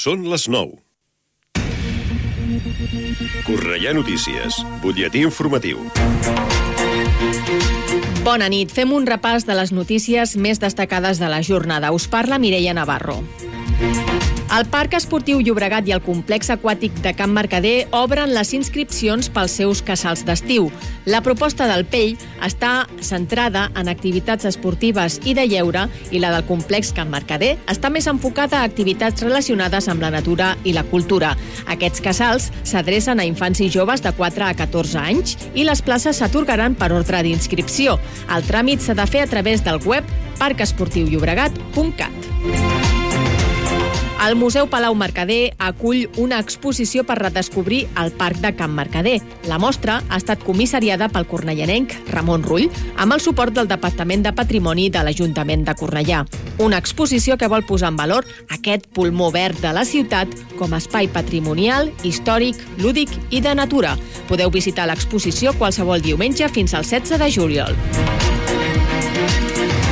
Són les 9. Correia Notícies, butlletí informatiu. Bona nit. Fem un repàs de les notícies més destacades de la jornada. Us parla Mireia Navarro. El Parc Esportiu Llobregat i el Complex Aquàtic de Camp Mercader obren les inscripcions pels seus casals d'estiu. La proposta del Pell està centrada en activitats esportives i de lleure i la del Complex Camp Mercader està més enfocada a activitats relacionades amb la natura i la cultura. Aquests casals s'adrecen a infants i joves de 4 a 14 anys i les places s'atorgaran per ordre d'inscripció. El tràmit s'ha de fer a través del web parcesportiulllobregat.cat. El Museu Palau Mercader acull una exposició per redescobrir el Parc de Camp Mercader. La mostra ha estat comissariada pel cornellanenc Ramon Rull amb el suport del Departament de Patrimoni de l'Ajuntament de Cornellà. Una exposició que vol posar en valor aquest pulmó verd de la ciutat com a espai patrimonial, històric, lúdic i de natura. Podeu visitar l'exposició qualsevol diumenge fins al 16 de juliol.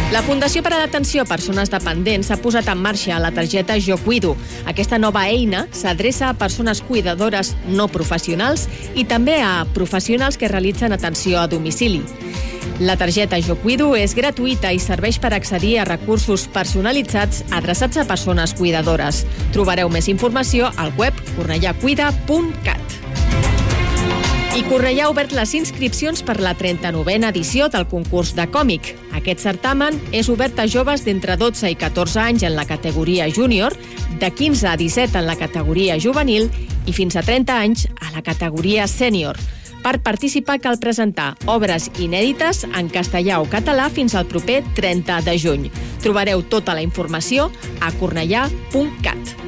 La Fundació per a l'Atenció a Persones Dependents ha posat en marxa la targeta Jo Cuido. Aquesta nova eina s'adreça a persones cuidadores no professionals i també a professionals que realitzen atenció a domicili. La targeta Jo Cuido és gratuïta i serveix per accedir a recursos personalitzats adreçats a persones cuidadores. Trobareu més informació al web cornellacuida.cat. I Cornellà ha obert les inscripcions per la 39a edició del concurs de còmic. Aquest certamen és obert a joves d'entre 12 i 14 anys en la categoria júnior, de 15 a 17 en la categoria juvenil i fins a 30 anys a la categoria sènior. Per participar cal presentar obres inèdites en castellà o català fins al proper 30 de juny. Trobareu tota la informació a cornellà.cat.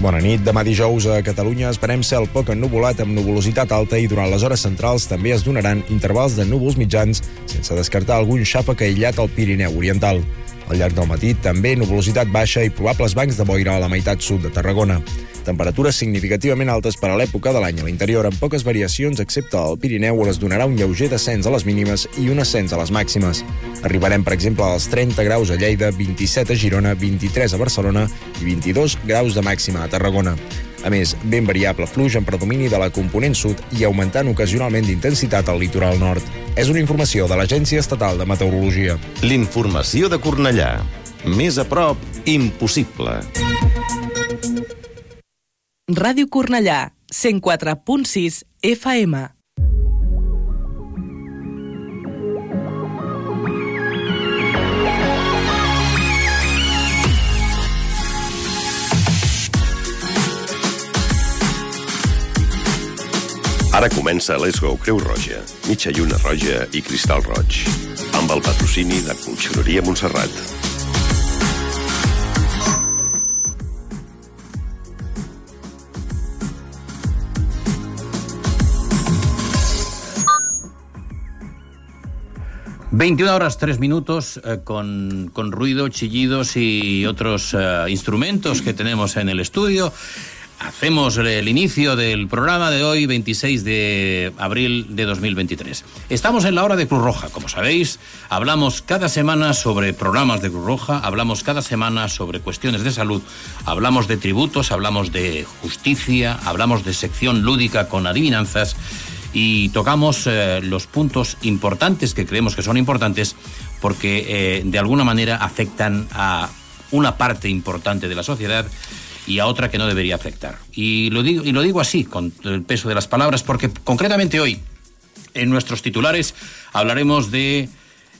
Bona nit. Demà dijous a Catalunya esperem cel poc ennuvolat amb nuvolositat alta i durant les hores centrals també es donaran intervals de núvols mitjans sense descartar algun xàfec aïllat al Pirineu Oriental. Al llarg del matí també nuvolositat baixa i probables bancs de boira a la meitat sud de Tarragona. Temperatures significativament altes per a l'època de l'any a l'interior, amb poques variacions excepte al Pirineu, on es donarà un lleuger descens a les mínimes i un ascens a les màximes. Arribarem, per exemple, als 30 graus a Lleida, 27 a Girona, 23 a Barcelona i 22 graus de màxima a Tarragona. A més, ben variable fluix en predomini de la component sud i augmentant ocasionalment d'intensitat al litoral nord. És una informació de l'Agència Estatal de Meteorologia. L'informació de Cornellà. Més a prop, impossible. Ràdio Cornellà, 104.6 FM. Ara comença Let's Go Creu Roja, mitja lluna roja i cristal roig, amb el patrocini de Conxeroria Montserrat. ...21 horas 3 minutos eh, con, con ruido, chillidos y otros eh, instrumentos que tenemos en el estudio. Hacemos el inicio del programa de hoy, 26 de abril de 2023. Estamos en la hora de Cruz Roja, como sabéis. Hablamos cada semana sobre programas de Cruz Roja, hablamos cada semana sobre cuestiones de salud, hablamos de tributos, hablamos de justicia, hablamos de sección lúdica con adivinanzas y tocamos eh, los puntos importantes que creemos que son importantes porque eh, de alguna manera afectan a una parte importante de la sociedad y a otra que no debería afectar. Y lo digo, y lo digo así, con el peso de las palabras, porque concretamente hoy, en nuestros titulares, hablaremos de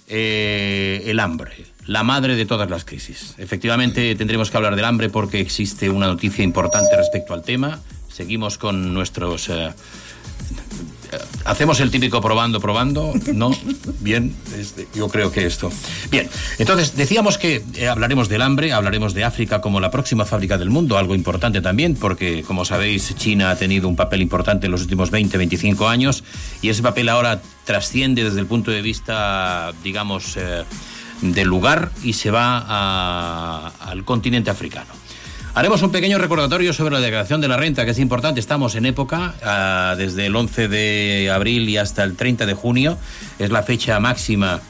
eh, el hambre, la madre de todas las crisis. Efectivamente, tendremos que hablar del hambre porque existe una noticia importante respecto al tema. Seguimos con nuestros... eh, hacemos el típico probando, probando. No, bien, este, yo creo que esto. Bien, entonces decíamos que eh, hablaremos del hambre, hablaremos de África como la próxima fábrica del mundo, algo importante también, porque como sabéis, China ha tenido un papel importante en los últimos 20, 25 años y ese papel ahora trasciende desde el punto de vista, digamos, eh, del lugar y se va al continente africano. Haremos un pequeño recordatorio sobre la declaración de la renta, que es importante. Estamos en época, ah, desde el 11 de abril y hasta el 30 de junio, es la fecha máxima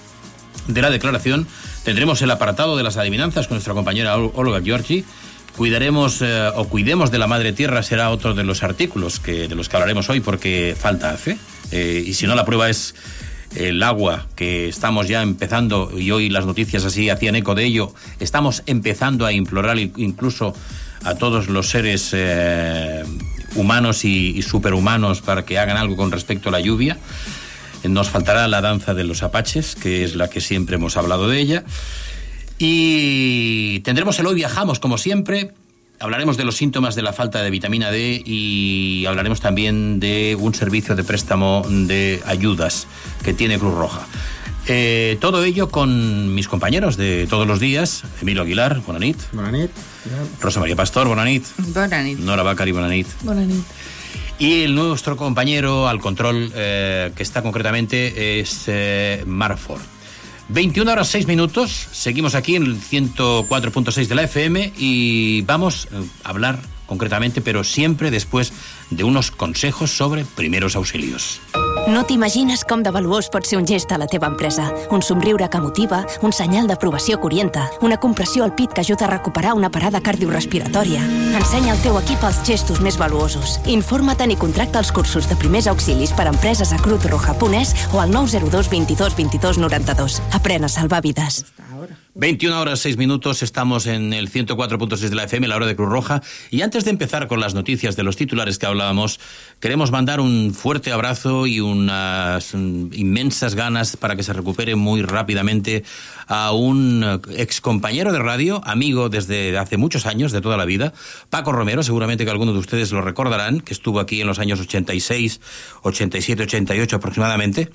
de la declaración. Tendremos el apartado de las adivinanzas con nuestra compañera Ol- Olga Giorgi. Cuidaremos eh, o cuidemos de la madre tierra será otro de los artículos que, de los que hablaremos hoy porque falta fe. Eh, y si no, la prueba es el agua que estamos ya empezando, y hoy las noticias así hacían eco de ello, estamos empezando a implorar incluso a todos los seres eh, humanos y superhumanos para que hagan algo con respecto a la lluvia. Nos faltará la danza de los apaches, que es la que siempre hemos hablado de ella. Y tendremos el hoy viajamos, como siempre. Hablaremos de los síntomas de la falta de vitamina D y hablaremos también de un servicio de préstamo de ayudas que tiene Cruz Roja. Eh, todo ello con mis compañeros de todos los días, Emilio Aguilar, Bonanit, Bona nit. Rosa María Pastor, Bonanit, Bona nit. Nora Bacari, Bonanit. Bona nit. Y el nuestro compañero al control, eh, que está concretamente, es eh, Marford. 21 horas 6 minutos, seguimos aquí en el 104.6 de la FM y vamos eh, a hablar concretamente, pero siempre después de unos consejos sobre primeros auxilios. No t'imagines com de valuós pot ser un gest a la teva empresa. Un somriure que motiva, un senyal d'aprovació que orienta, una compressió al pit que ajuda a recuperar una parada cardiorrespiratòria. Ensenya al teu equip els gestos més valuosos. Informa't i contracta els cursos de primers auxilis per a empreses a cruzroja.es o al 902 22 22 92. Aprèn a salvar vides. 21 horas 6 minutos, estamos en el 104.6 de la FM, la hora de Cruz Roja. Y antes de empezar con las noticias de los titulares que hablábamos, queremos mandar un fuerte abrazo y unas mm, inmensas ganas para que se recupere muy rápidamente a un ex compañero de radio, amigo desde hace muchos años, de toda la vida, Paco Romero, seguramente que algunos de ustedes lo recordarán, que estuvo aquí en los años 86, 87, 88 aproximadamente.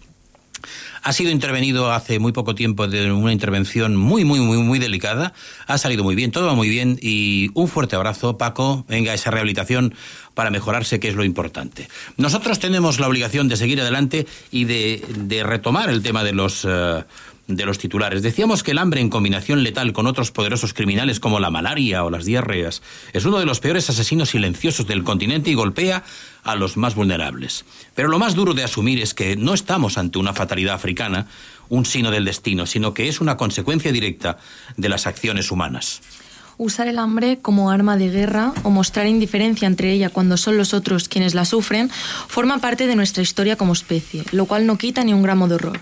Ha sido intervenido hace muy poco tiempo de una intervención muy, muy, muy, muy delicada. Ha salido muy bien, todo va muy bien y un fuerte abrazo, Paco. Venga, esa rehabilitación para mejorarse, que es lo importante. Nosotros tenemos la obligación de seguir adelante y de, retomar el tema de los... eh, de los titulares. Decíamos que el hambre en combinación letal con otros poderosos criminales como la malaria o las diarreas es uno de los peores asesinos silenciosos del continente y golpea a los más vulnerables. Pero lo más duro de asumir es que no estamos ante una fatalidad africana, un sino del destino, sino que es una consecuencia directa de las acciones humanas. Usar el hambre como arma de guerra o mostrar indiferencia entre ella cuando son los otros quienes la sufren forma parte de nuestra historia como especie, lo cual no quita ni un gramo de horror.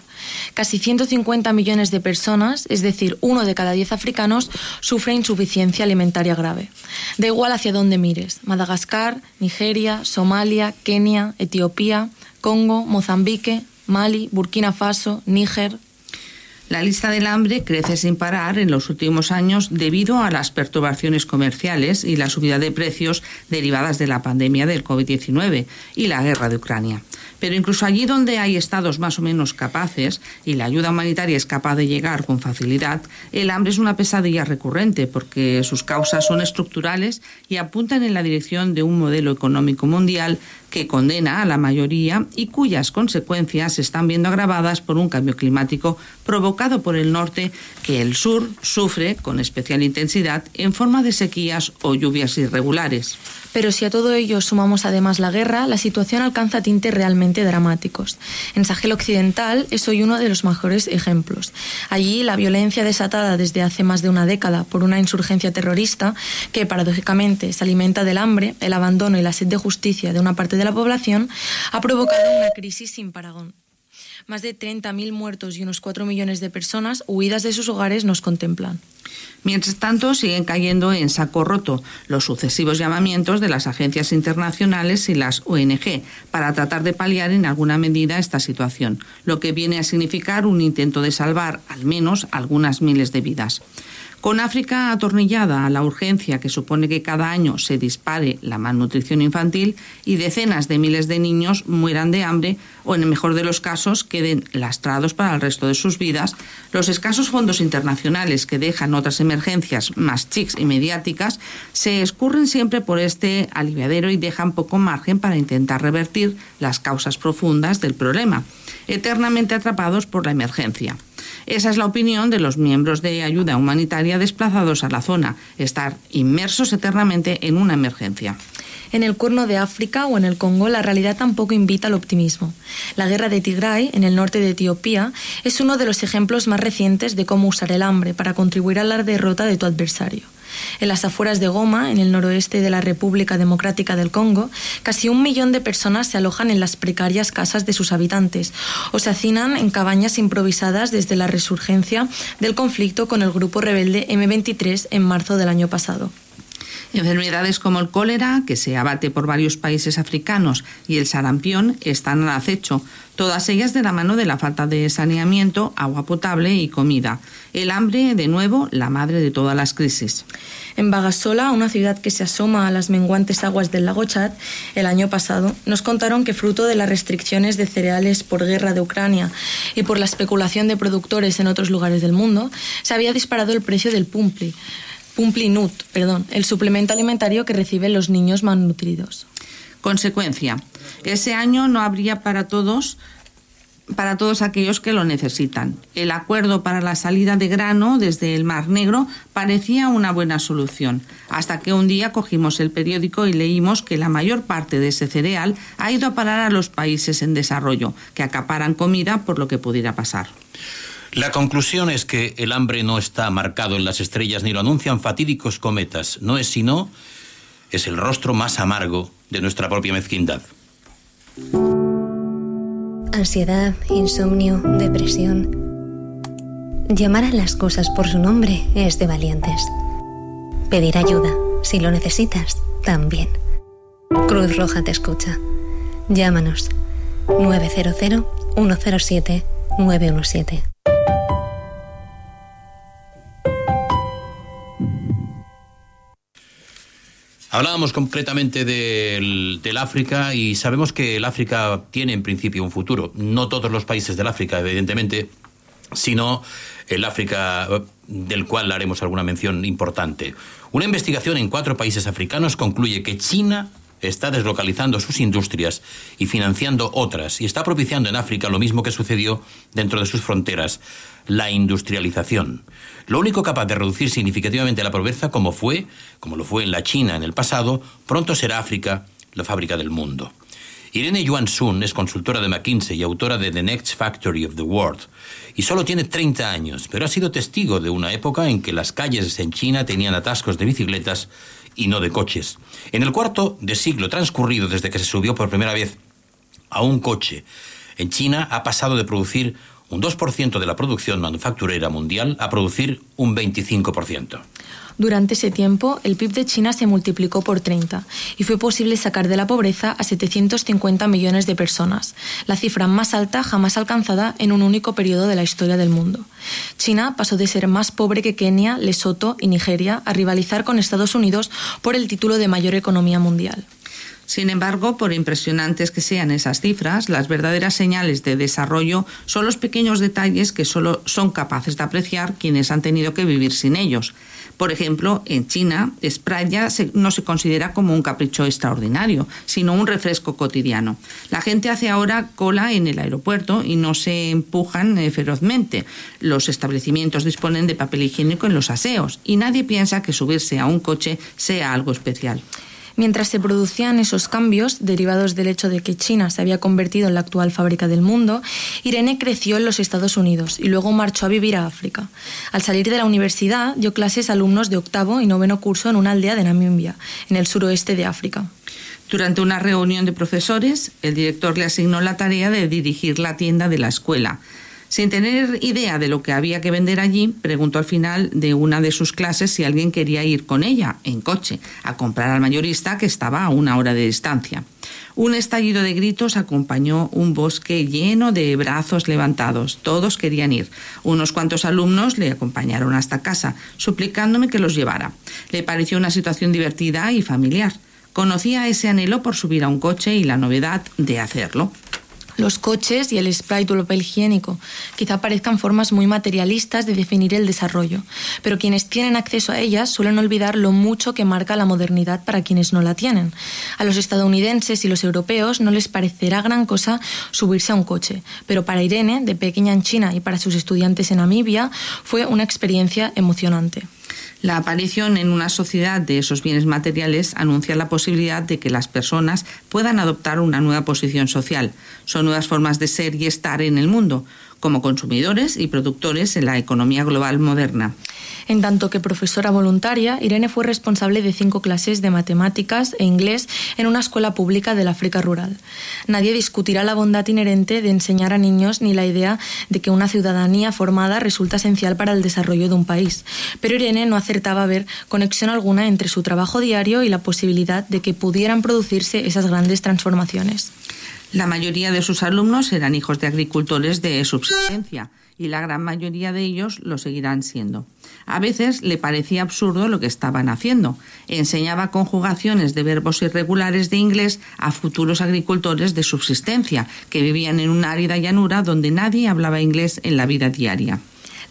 Casi 150 millones de personas, es decir, uno de cada diez africanos, sufre insuficiencia alimentaria grave. Da igual hacia dónde mires, Madagascar, Nigeria, Somalia, Kenia, Etiopía, Congo, Mozambique, Mali, Burkina Faso, Níger, La lista del hambre crece sin parar en los últimos años debido a las perturbaciones comerciales y la subida de precios derivadas de la pandemia del COVID-19 y la guerra de Ucrania. Pero incluso allí donde hay estados más o menos capaces y la ayuda humanitaria es capaz de llegar con facilidad, el hambre es una pesadilla recurrente porque sus causas son estructurales y apuntan en la dirección de un modelo económico mundial que condena a la mayoría y cuyas consecuencias se están viendo agravadas por un cambio climático provocado por el norte que el sur sufre con especial intensidad en forma de sequías o lluvias irregulares. Pero si a todo ello sumamos además la guerra, la situación alcanza tintes realmente dramáticos. En Sahel Occidental es hoy uno de los mejores ejemplos. Allí la violencia desatada desde hace más de una década por una insurgencia terrorista que paradójicamente se alimenta del hambre, el abandono y la sed de justicia de una parte la población ha provocado una crisis sin paragón. Más de 30.000 muertos y unos 4 millones de personas huidas de sus hogares nos contemplan. Mientras tanto, siguen cayendo en saco roto los sucesivos llamamientos de las agencias internacionales y las ONG para tratar de paliar en alguna medida esta situación, lo que viene a significar un intento de salvar al menos algunas miles de vidas. Con África atornillada a la urgencia que supone que cada año se dispare la malnutrición infantil y decenas de miles de niños mueran de hambre o, en el mejor de los casos, queden lastrados para el resto de sus vidas, los escasos fondos internacionales que dejan otras emergencias más chics y mediáticas se escurren siempre por este aliviadero y dejan poco margen para intentar revertir las causas profundas del problema, eternamente atrapados por la emergencia. Esa es la opinión de los miembros de ayuda humanitaria desplazados a la zona, estar inmersos eternamente en una emergencia. En el cuerno de África o en el Congo la realidad tampoco invita al optimismo. La guerra de Tigray, en el norte de Etiopía, es uno de los ejemplos más recientes de cómo usar el hambre para contribuir a la derrota de tu adversario. En las afueras de Goma, en el noroeste de la República Democrática del Congo, casi un millón de personas se alojan en las precarias casas de sus habitantes o se hacinan en cabañas improvisadas desde la resurgencia del conflicto con el grupo rebelde M23 en marzo del año pasado. Enfermedades como el cólera, que se abate por varios países africanos, y el sarampión están al acecho, todas ellas de la mano de la falta de saneamiento, agua potable y comida. El hambre, de nuevo, la madre de todas las crisis. En Bagasola, una ciudad que se asoma a las menguantes aguas del lago Chad, el año pasado, nos contaron que fruto de las restricciones de cereales por guerra de Ucrania y por la especulación de productores en otros lugares del mundo, se había disparado el precio del pumpli Pumplinut, perdón, el suplemento alimentario que reciben los niños malnutridos. Consecuencia, ese año no habría para todos para todos aquellos que lo necesitan. El acuerdo para la salida de grano desde el Mar Negro parecía una buena solución, hasta que un día cogimos el periódico y leímos que la mayor parte de ese cereal ha ido a parar a los países en desarrollo, que acaparan comida por lo que pudiera pasar. La conclusión es que el hambre no está marcado en las estrellas ni lo anuncian fatídicos cometas. No es sino, es el rostro más amargo de nuestra propia mezquindad. Ansiedad, insomnio, depresión. Llamar a las cosas por su nombre es de valientes. Pedir ayuda, si lo necesitas, también. Cruz Roja te escucha. Llámanos 900 107 917. Hablábamos concretamente del, África y sabemos que el África tiene en principio un futuro. No todos los países del África, evidentemente, sino el África eh, del cual haremos alguna mención importante. Una investigación en cuatro países africanos concluye que China está deslocalizando sus industrias y financiando otras y está propiciando en África lo mismo que sucedió dentro de sus fronteras, la industrialización. Lo único capaz de reducir significativamente la pobreza, como fue, como lo fue en la China en el pasado, pronto será África la fábrica del mundo. Irene Yuan Sun es consultora de McKinsey y autora de The Next Factory of the World. Y solo tiene 30 años, pero ha sido testigo de una época en que las calles en China tenían atascos de bicicletas y no de coches. En el cuarto de siglo transcurrido desde que se subió por primera vez a un coche en China ha pasado de producir un 2% de la producción manufacturera mundial a producir un 25%. Durante ese tiempo, el PIB de China se multiplicó por 30 y fue posible sacar de la pobreza a 750 millones de personas, la cifra más alta jamás alcanzada en un único periodo de la historia del mundo. China pasó de ser más pobre que Kenia, Lesoto y Nigeria a rivalizar con Estados Unidos por el título de mayor economía mundial. Sin embargo, por impresionantes que sean esas cifras, las verdaderas señales de desarrollo son los pequeños detalles que solo son capaces de apreciar quienes han tenido que vivir sin ellos. Por ejemplo, en China, Sprite no se considera como un capricho extraordinario, sino un refresco cotidiano. La gente hace ahora cola en el aeropuerto y no se empujan eh, ferozmente. Los establecimientos disponen de papel higiénico en los aseos y nadie piensa que subirse a un coche sea algo especial. Mientras se producían esos cambios, derivados del hecho de que China se había convertido en la actual fábrica del mundo, Irene creció en los Estados Unidos y luego marchó a vivir a África. Al salir de la universidad, dio clases a alumnos de octavo y noveno curso en una aldea de Namibia, en el suroeste de África. Durante una reunión de profesores, el director le asignó la tarea de dirigir la tienda de la escuela. Sin tener idea de lo que había que vender allí, preguntó al final de una de sus clases si alguien quería ir con ella, en coche, a comprar al mayorista que estaba a una hora de distancia. Un estallido de gritos acompañó un bosque lleno de brazos levantados. Todos querían ir. Unos cuantos alumnos le acompañaron hasta casa, suplicándome que los llevara. Le pareció una situación divertida y familiar. Conocía ese anhelo por subir a un coche y la novedad de hacerlo los coches y el spray o el papel higiénico. Quizá parezcan formas muy materialistas de definir el desarrollo, pero quienes tienen acceso a ellas suelen olvidar lo mucho que marca la modernidad para quienes no la tienen. A los estadounidenses y los europeos no les parecerá gran cosa subirse a un coche, pero para Irene, de pequeña en China y para sus estudiantes en Namibia, fue una experiencia emocionante. La aparición en una sociedad de esos bienes materiales anuncia la posibilidad de que las personas puedan adoptar una nueva posición social. Son nuevas formas de ser y estar en el mundo, como consumidores y productores en la economía global moderna. En tanto que profesora voluntaria, Irene fue responsable de cinco clases de matemáticas e inglés en una escuela pública del África rural. Nadie discutirá la bondad inherente de enseñar a niños ni la idea de que una ciudadanía formada resulta esencial para el desarrollo de un país. Pero Irene no acertaba a ver conexión alguna entre su trabajo diario y la posibilidad de que pudieran producirse esas grandes transformaciones. La mayoría de sus alumnos eran hijos de agricultores de subsistencia y la gran mayoría de ellos lo seguirán siendo. A veces le parecía absurdo lo que estaban haciendo. Enseñaba conjugaciones de verbos irregulares de inglés a futuros agricultores de subsistencia que vivían en una árida llanura donde nadie hablaba inglés en la vida diaria.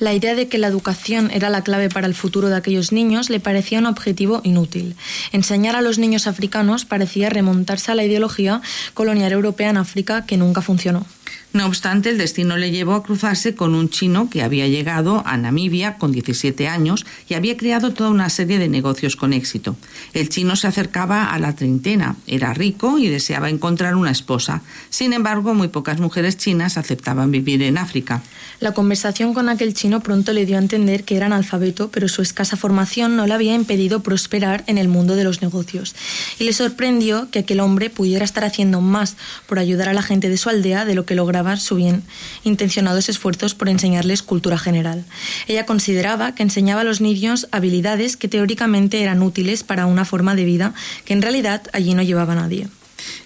La idea de que la educación era la clave para el futuro de aquellos niños le parecía un objetivo inútil. Enseñar a los niños africanos parecía remontarse a la ideología colonial europea en África que nunca funcionó. No obstante, el destino le llevó a cruzarse con un chino que había llegado a Namibia con 17 años y había creado toda una serie de negocios con éxito. El chino se acercaba a la treintena, era rico y deseaba encontrar una esposa. Sin embargo, muy pocas mujeres chinas aceptaban vivir en África. La conversación con aquel chino pronto le dio a entender que era analfabeto, pero su escasa formación no le había impedido prosperar en el mundo de los negocios. Y le sorprendió que aquel hombre pudiera estar haciendo más por ayudar a la gente de su aldea de lo que lograba su bien intencionados esfuerzos por enseñarles cultura general. Ella consideraba que enseñaba a los niños habilidades que teóricamente eran útiles para una forma de vida que en realidad allí no llevaba nadie.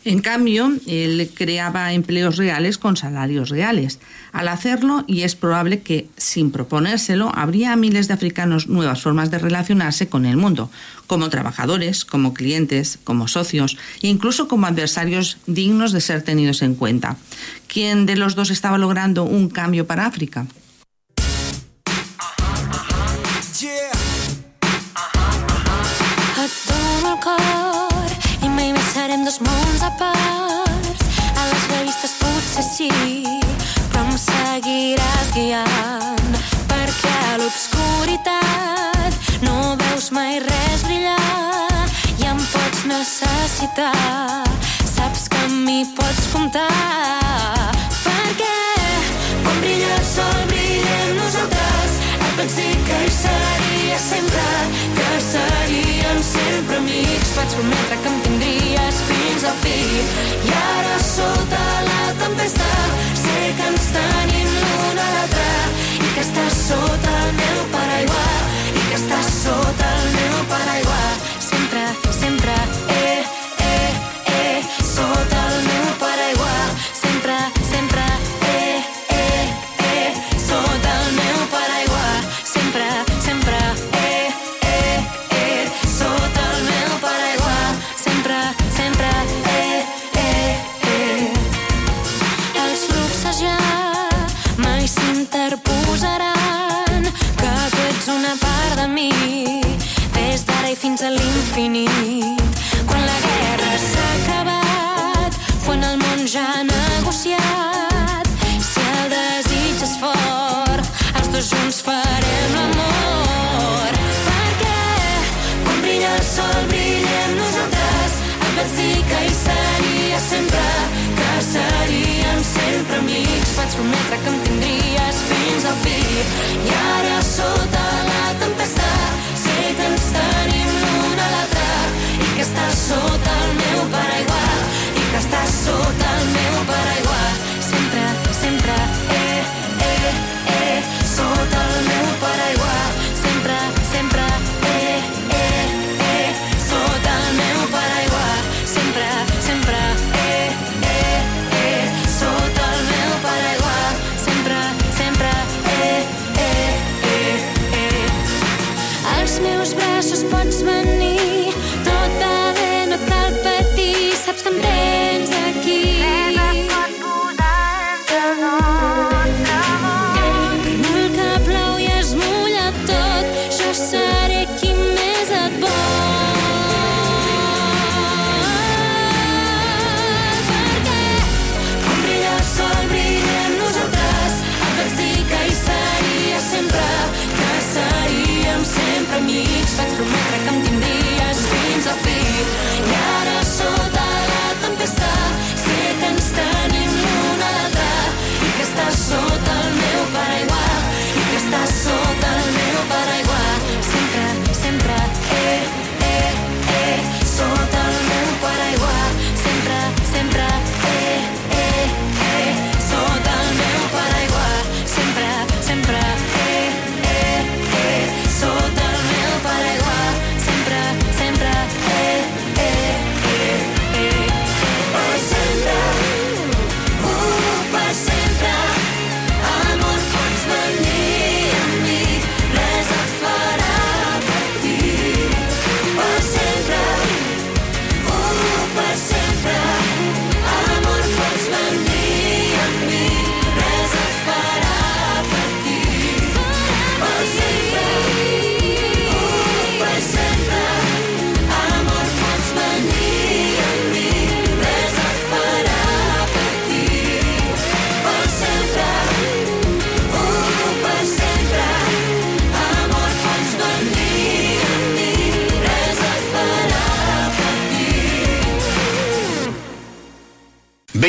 En cambio, él creaba empleos reales con salarios reales. Al hacerlo, y es probable que, sin proponérselo, habría a miles de africanos nuevas formas de relacionarse con el mundo, como trabajadores, como clientes, como socios, e incluso como adversarios dignos de ser tenidos en cuenta. ¿Quién de los dos estaba logrando un cambio para África? Dos mons a part. A les revistes potser sí, però em seguiràs guiant. Perquè a l'obscuritat no veus mai res brillar i em pots necessitar. Saps que amb mi pots comptar. Perquè quan brilla el sol brillem nosaltres. Vaig dir que hi seria sempre, que seríem sempre amics. Vaig prometre que em tindria fins al fi. I ara sota la tempesta sé que ens tenim l'un a l'altre i que estàs sota el meu paraigua i que estàs sota el meu paraigua fins a l'infinit. Quan la guerra s'ha acabat, quan el món ja ha negociat, si el desig és fort, els dos junts farem l'amor. Perquè quan brilla el sol brillem nosaltres, et vaig dir que hi seria sempre, que seríem sempre amics. Vaig prometre que em tindries fins al fi. I ara sota la tempesta sé que ens tenim està sota el meu paraigua i que està sota el meu paraigua. Sempre, sempre, eh, eh, eh sota el meu paraigua. Sempre, sempre, eh, eh, eh sota el meu paraigua. Sempre, sempre, eh, eh, eh sota el meu paraigua. Sempre, sempre, eh, eh, eh, eh. Els meus braços pots venir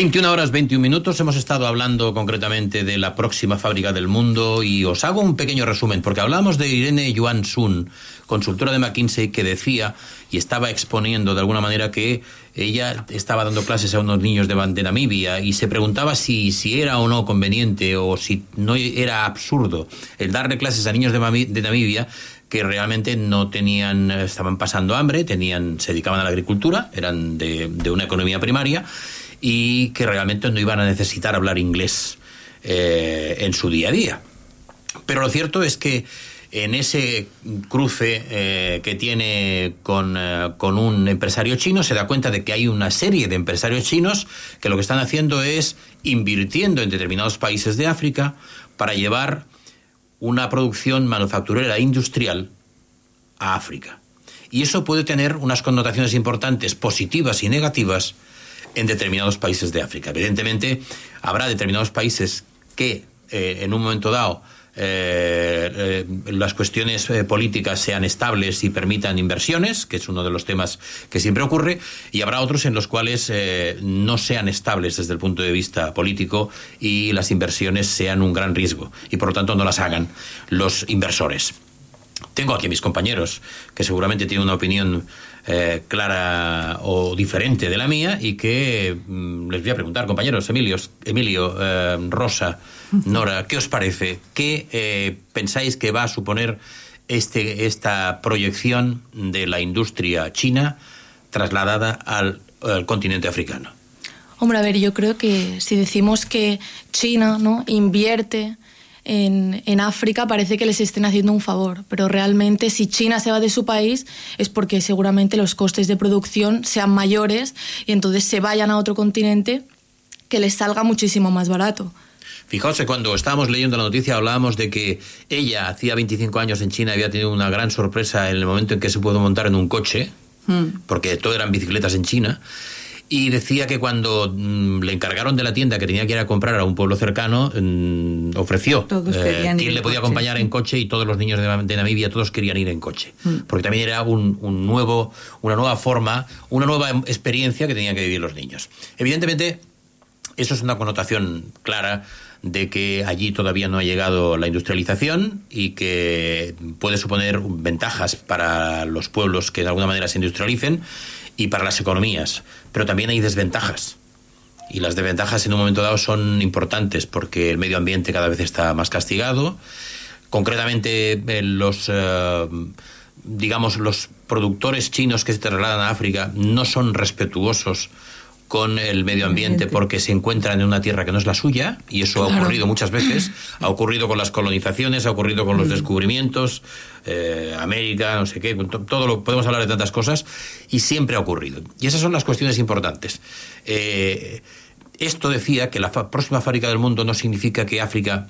21 horas 21 minutos hemos estado hablando concretamente de la próxima fábrica del mundo y os hago un pequeño resumen porque hablamos de Irene Yuan Sun, consultora de McKinsey que decía y estaba exponiendo de alguna manera que ella estaba dando clases a unos niños de, de Namibia y se preguntaba si, si era o no conveniente o si no era absurdo el darle clases a niños de, de Namibia que realmente no tenían, estaban pasando hambre, tenían, se dedicaban a la agricultura, eran de, de una economía primaria y que realmente no iban a necesitar hablar inglés eh, en su día a día. Pero lo cierto es que en ese cruce eh, que tiene con, eh, con un empresario chino se da cuenta de que hay una serie de empresarios chinos que lo que están haciendo es invirtiendo en determinados países de África para llevar una producción manufacturera industrial a África. Y eso puede tener unas connotaciones importantes, positivas y negativas, en determinados países de África. Evidentemente, habrá determinados países que eh, en un momento dado eh, eh, las cuestiones políticas sean estables y permitan inversiones, que es uno de los temas que siempre ocurre, y habrá otros en los cuales no sean estables desde el punto de vista político y las inversiones sean un gran riesgo y por lo tanto no las hagan los inversores. Tengo aquí a mis compañeros que seguramente tienen una opinión eh, clara o diferente de la mía y que mm, les voy a preguntar, compañeros, Emilios, Emilio, eh, Rosa, Nora, ¿qué os parece? ¿Qué eh, pensáis que va a suponer este, esta proyección de la industria china trasladada al, al continente africano? Hombre, a ver, yo creo que si decimos que China ¿no? invierte en, en, África, parece que les estén haciendo un favor. Pero realmente, si China se va de su país, es porque seguramente los costes de producción sean mayores y entonces se vayan a otro continente que les salga muchísimo más barato. Fijaos que cuando estábamos leyendo la noticia hablábamos de que ella hacía 25 años en China había tenido una gran sorpresa en el momento en que se pudo montar en un coche, mm. porque todo eran bicicletas en China. Y decía que cuando mmm, le encargaron de la tienda que tenía que ir a comprar a un pueblo cercano, mmm, ofreció eh, quién le podía coche. acompañar en coche y todos los niños de, de Namibia todos querían ir en coche. Mm. Porque también era un, un, nuevo, una nueva forma, una nueva experiencia que tenían que vivir los niños. Evidentemente, eso es una connotación clara de que allí todavía no ha llegado la industrialización y que puede suponer ventajas para los pueblos que de alguna manera se industrialicen y para las economías, pero también hay desventajas. Y las desventajas en un momento dado son importantes porque el medio ambiente cada vez está más castigado. Concretamente, eh, los, eh, digamos, los productores chinos que se trasladan a África no son respetuosos con el medio ambiente porque se encuentran en una tierra que no es la suya y eso ha ocurrido muchas veces. Ha ocurrido con las colonizaciones ha ocurrido con Mm. los descubrimientos eh, América no sé qué todo lo podemos hablar de tantas cosas y siempre ha ocurrido. Y esas son las cuestiones importantes. Eh, esto decía que la próxima fábrica del mundo no significa que África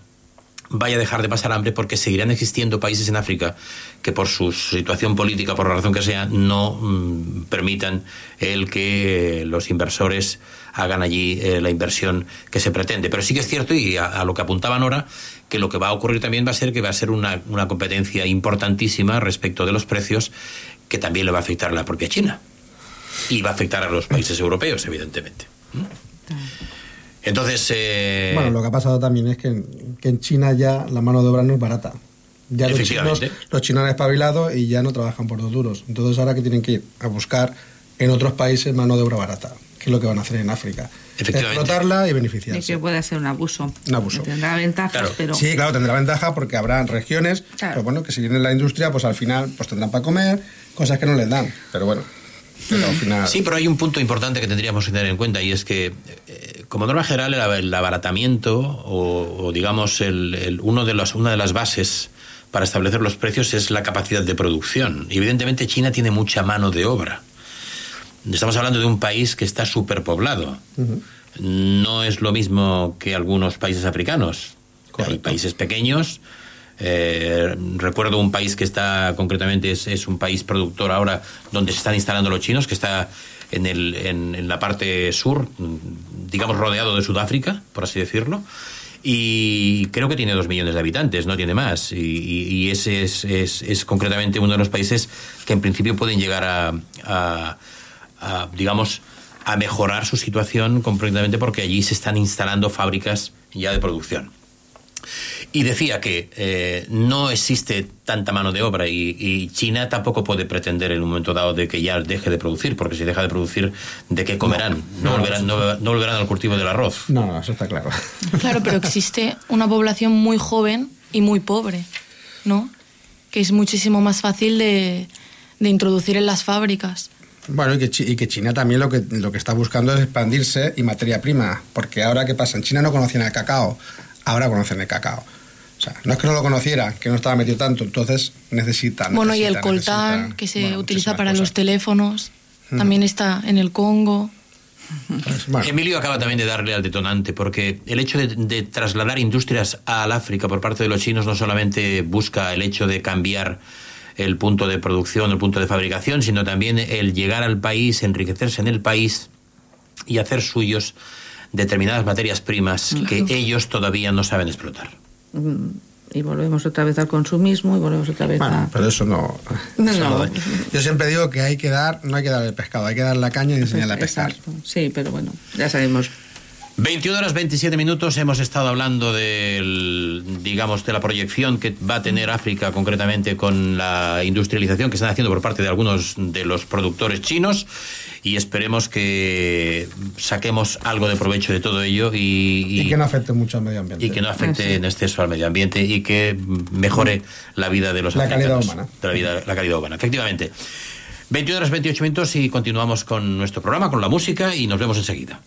vaya a dejar de pasar hambre porque seguirán existiendo países en África que por su situación política, por la razón que sea, no mm, permitan el que los inversores hagan allí eh, la inversión que se pretende. Pero sí que es cierto, y a, lo que apuntaban ahora, que lo que va a ocurrir también va a ser que va a ser una, una competencia importantísima respecto de los precios que también le va a afectar a la propia China. Y va a afectar a los países europeos, evidentemente. Entonces, eh, Bueno, lo que ha pasado también es que, en- que en China ya la mano de obra no es barata. Ya los chinos, Efectivamente. los chinos han espabilado y ya no trabajan por dos duros. Entonces ahora que tienen que ir a buscar en otros países mano de obra barata, que es lo que van a hacer en África. Efectivamente. Explotarla y Y beneficiarse. que puede ser un abuso. Un abuso. Tendrá ventajas, pero... Sí, claro, tendrá ventaja porque habrá regiones, pero bueno, que si viene la industria, pues al final pues tendrán para comer, cosas que no les dan. Pero bueno, pero al final... Sí, pero hay un punto importante que tendríamos que tener en cuenta y es que, eh, como norma general, el, el abaratamiento o, o, digamos, el, el- uno de los, una de las bases para establecer los precios es la capacidad de producción. Evidentemente China tiene mucha mano de obra. Estamos hablando de un país que está superpoblado. No es lo mismo que algunos países africanos. Hay países pequeños. Eh, recuerdo un país que está, concretamente, es, es un país productor ahora donde se están instalando los chinos, que está en, el, en, la parte sur, digamos rodeado de Sudáfrica, por así decirlo. Y creo que tiene dos millones de habitantes, no tiene más. Y ese es, es- es concretamente uno de los países que en principio pueden llegar a, a- a, digamos, a mejorar su situación completamente porque allí se están instalando fábricas ya de producción. Y decía que eh, no existe tanta mano de obra y, y China tampoco puede pretender en un momento dado de que ya deje de producir, porque si deja de producir, ¿de qué comerán? No, no, volverán, no, no volverán al cultivo del arroz. No, no, eso está claro. Claro, pero existe una población muy joven y muy pobre, ¿no? Que es muchísimo más fácil de, de introducir en las fábricas. Bueno, y que, y que China también lo que, lo que está buscando es expandirse y materia prima, porque ahora qué pasa, en China no conocían el cacao, ahora conocen el cacao. O sea, no es que no lo conocieran, que no estaba metido tanto, entonces necesitan. bueno, y el coltán, que se Bueno, utiliza para cosas. los teléfonos, Mm. también está en el Congo. Emilio acaba también de darle al detonante, porque el hecho de, de trasladar industrias al África por parte de los chinos no solamente busca el hecho de cambiar el punto de producción, el punto de fabricación, sino también el llegar al país, enriquecerse en el país y hacer suyos determinadas materias primas que Claro. ellos todavía no saben explotar. Y volvemos otra vez al consumismo y volvemos otra vez a... Pero eso no. No, eso no. da. Yo siempre digo que hay que dar, no hay que dar el pescado, hay que dar la caña y enseñarle a pescar. Exacto. Sí, pero bueno, ya sabemos. 21 horas 27 minutos hemos estado hablando del, digamos, de la proyección que va a tener África concretamente con la industrialización que están haciendo por parte de algunos de los productores chinos y esperemos que saquemos algo de provecho de todo ello y, Y, que no afecte mucho al medio ambiente. y que no afecte en exceso al medio ambiente y que mejore la vida de los La calidad humana. De la, vida- la calidad humana, efectivamente. 21 horas 28 minutos y continuamos con nuestro programa, con la música y nos vemos enseguida.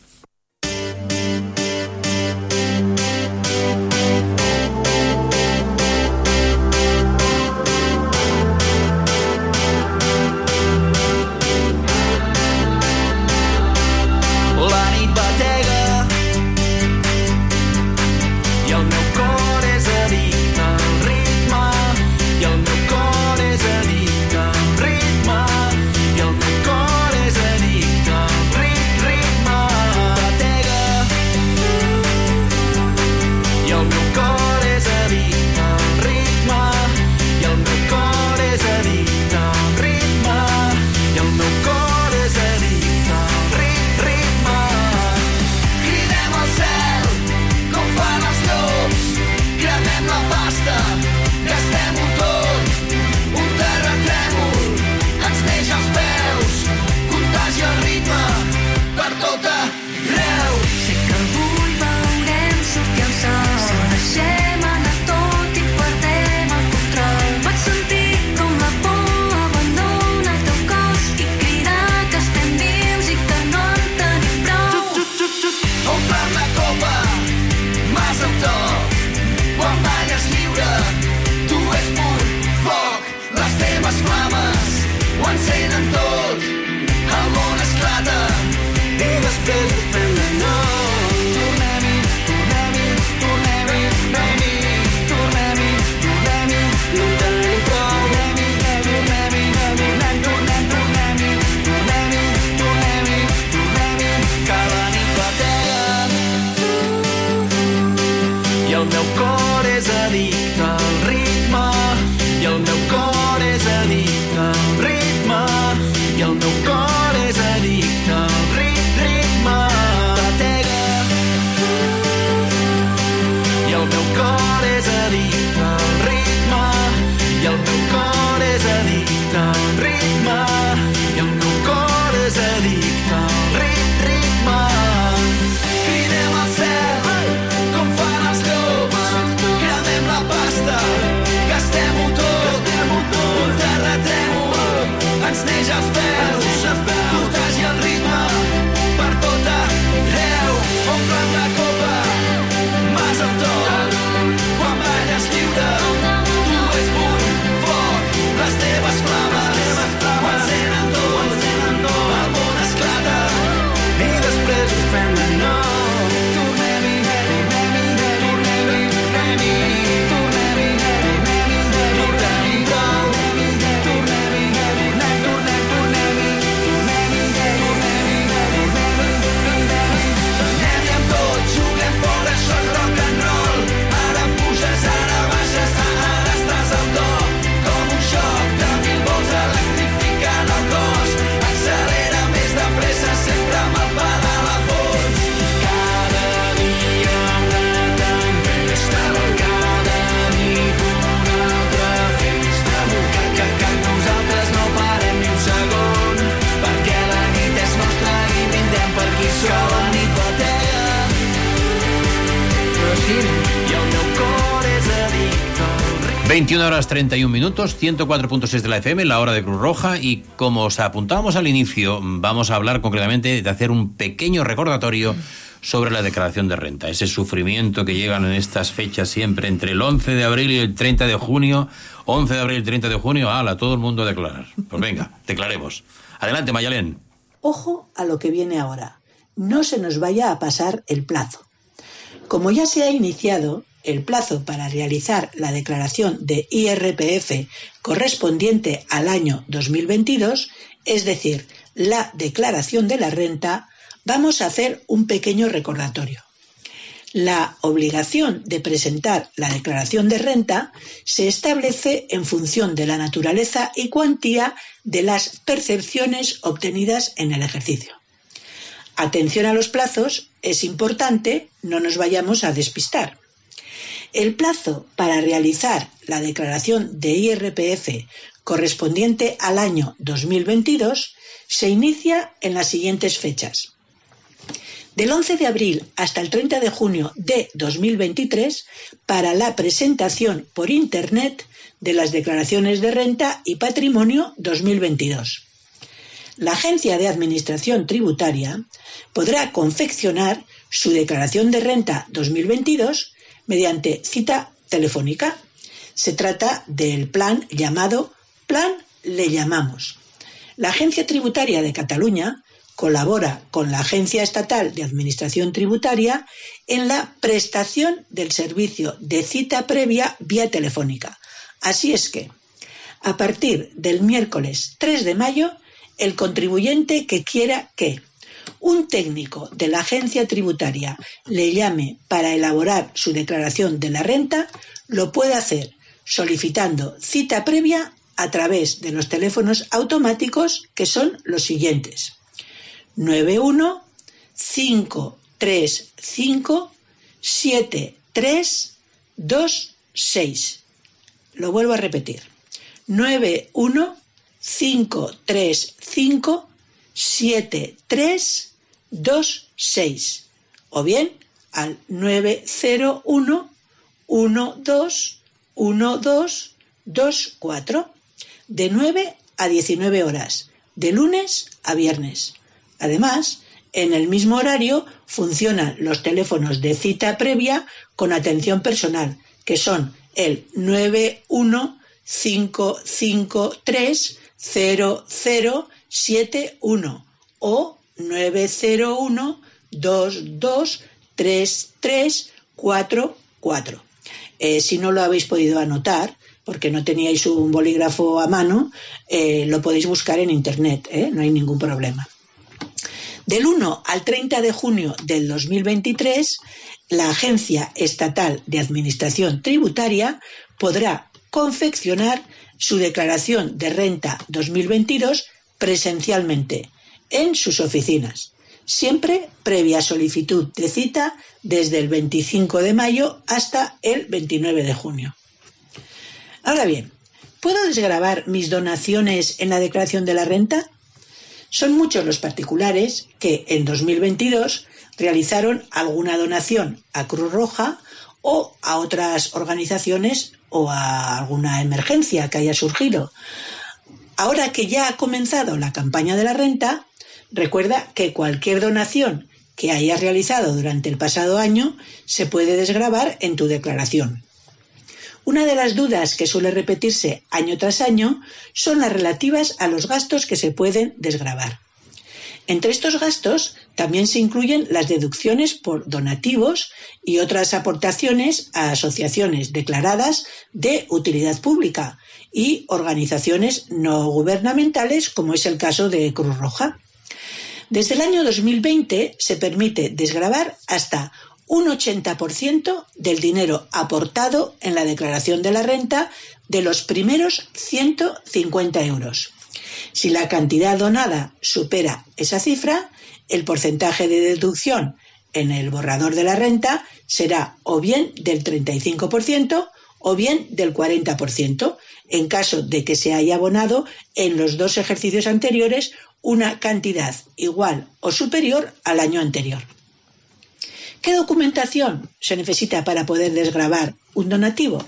21 horas 31 minutos, 104.6 de la FM, la hora de Cruz Roja. Y como os apuntábamos al inicio, vamos a hablar concretamente de hacer un pequeño recordatorio sobre la declaración de renta. Ese sufrimiento que llegan en estas fechas siempre entre el 11 de abril y el 30 de junio. 11 de abril y el 30 de junio, ala, todo el mundo a declarar. Pues venga, declaremos. Adelante, Mayalén. Ojo a lo que viene ahora. No se nos vaya a pasar el plazo. Como ya se ha iniciado, el plazo para realizar la declaración de IRPF correspondiente al año 2022, es decir, la declaración de la renta, vamos a hacer un pequeño recordatorio. La obligación de presentar la declaración de renta se establece en función de la naturaleza y cuantía de las percepciones obtenidas en el ejercicio. Atención a los plazos, es importante, no nos vayamos a despistar. El plazo para realizar la declaración de IRPF correspondiente al año 2022 se inicia en las siguientes fechas. Del 11 de abril hasta el 30 de junio de 2023 para la presentación por Internet de las declaraciones de renta y patrimonio 2022. La Agencia de Administración Tributaria podrá confeccionar su declaración de renta 2022 mediante cita telefónica. Se trata del plan llamado Plan Le Llamamos. La Agencia Tributaria de Cataluña colabora con la Agencia Estatal de Administración Tributaria en la prestación del servicio de cita previa vía telefónica. Así es que, a partir del miércoles 3 de mayo, el contribuyente que quiera que un técnico de la agencia tributaria le llame para elaborar su declaración de la renta, lo puede hacer solicitando cita previa a través de los teléfonos automáticos que son los siguientes. 91 535 7326. Lo vuelvo a repetir. 91 535 7326 o bien al 901 12 1224 de 9 a 19 horas, de lunes a viernes. Además, en el mismo horario funcionan los teléfonos de cita previa con atención personal, que son el 91553 0071 o 901 223344. Eh, si no lo habéis podido anotar, porque no teníais un bolígrafo a mano, eh, lo podéis buscar en internet, ¿eh? no hay ningún problema. Del 1 al 30 de junio del 2023, la Agencia Estatal de Administración Tributaria podrá confeccionar su declaración de renta 2022 presencialmente en sus oficinas, siempre previa solicitud de cita desde el 25 de mayo hasta el 29 de junio. Ahora bien, ¿puedo desgravar mis donaciones en la declaración de la renta? Son muchos los particulares que en 2022 realizaron alguna donación a Cruz Roja o a otras organizaciones o a alguna emergencia que haya surgido. Ahora que ya ha comenzado la campaña de la renta, recuerda que cualquier donación que hayas realizado durante el pasado año se puede desgravar en tu declaración. Una de las dudas que suele repetirse año tras año son las relativas a los gastos que se pueden desgravar. Entre estos gastos también se incluyen las deducciones por donativos y otras aportaciones a asociaciones declaradas de utilidad pública y organizaciones no gubernamentales, como es el caso de Cruz Roja. Desde el año 2020 se permite desgravar hasta un 80% del dinero aportado en la declaración de la renta de los primeros 150 euros. Si la cantidad donada supera esa cifra, el porcentaje de deducción en el borrador de la renta será o bien del 35% o bien del 40%, en caso de que se haya abonado en los dos ejercicios anteriores una cantidad igual o superior al año anterior. ¿Qué documentación se necesita para poder desgravar un donativo?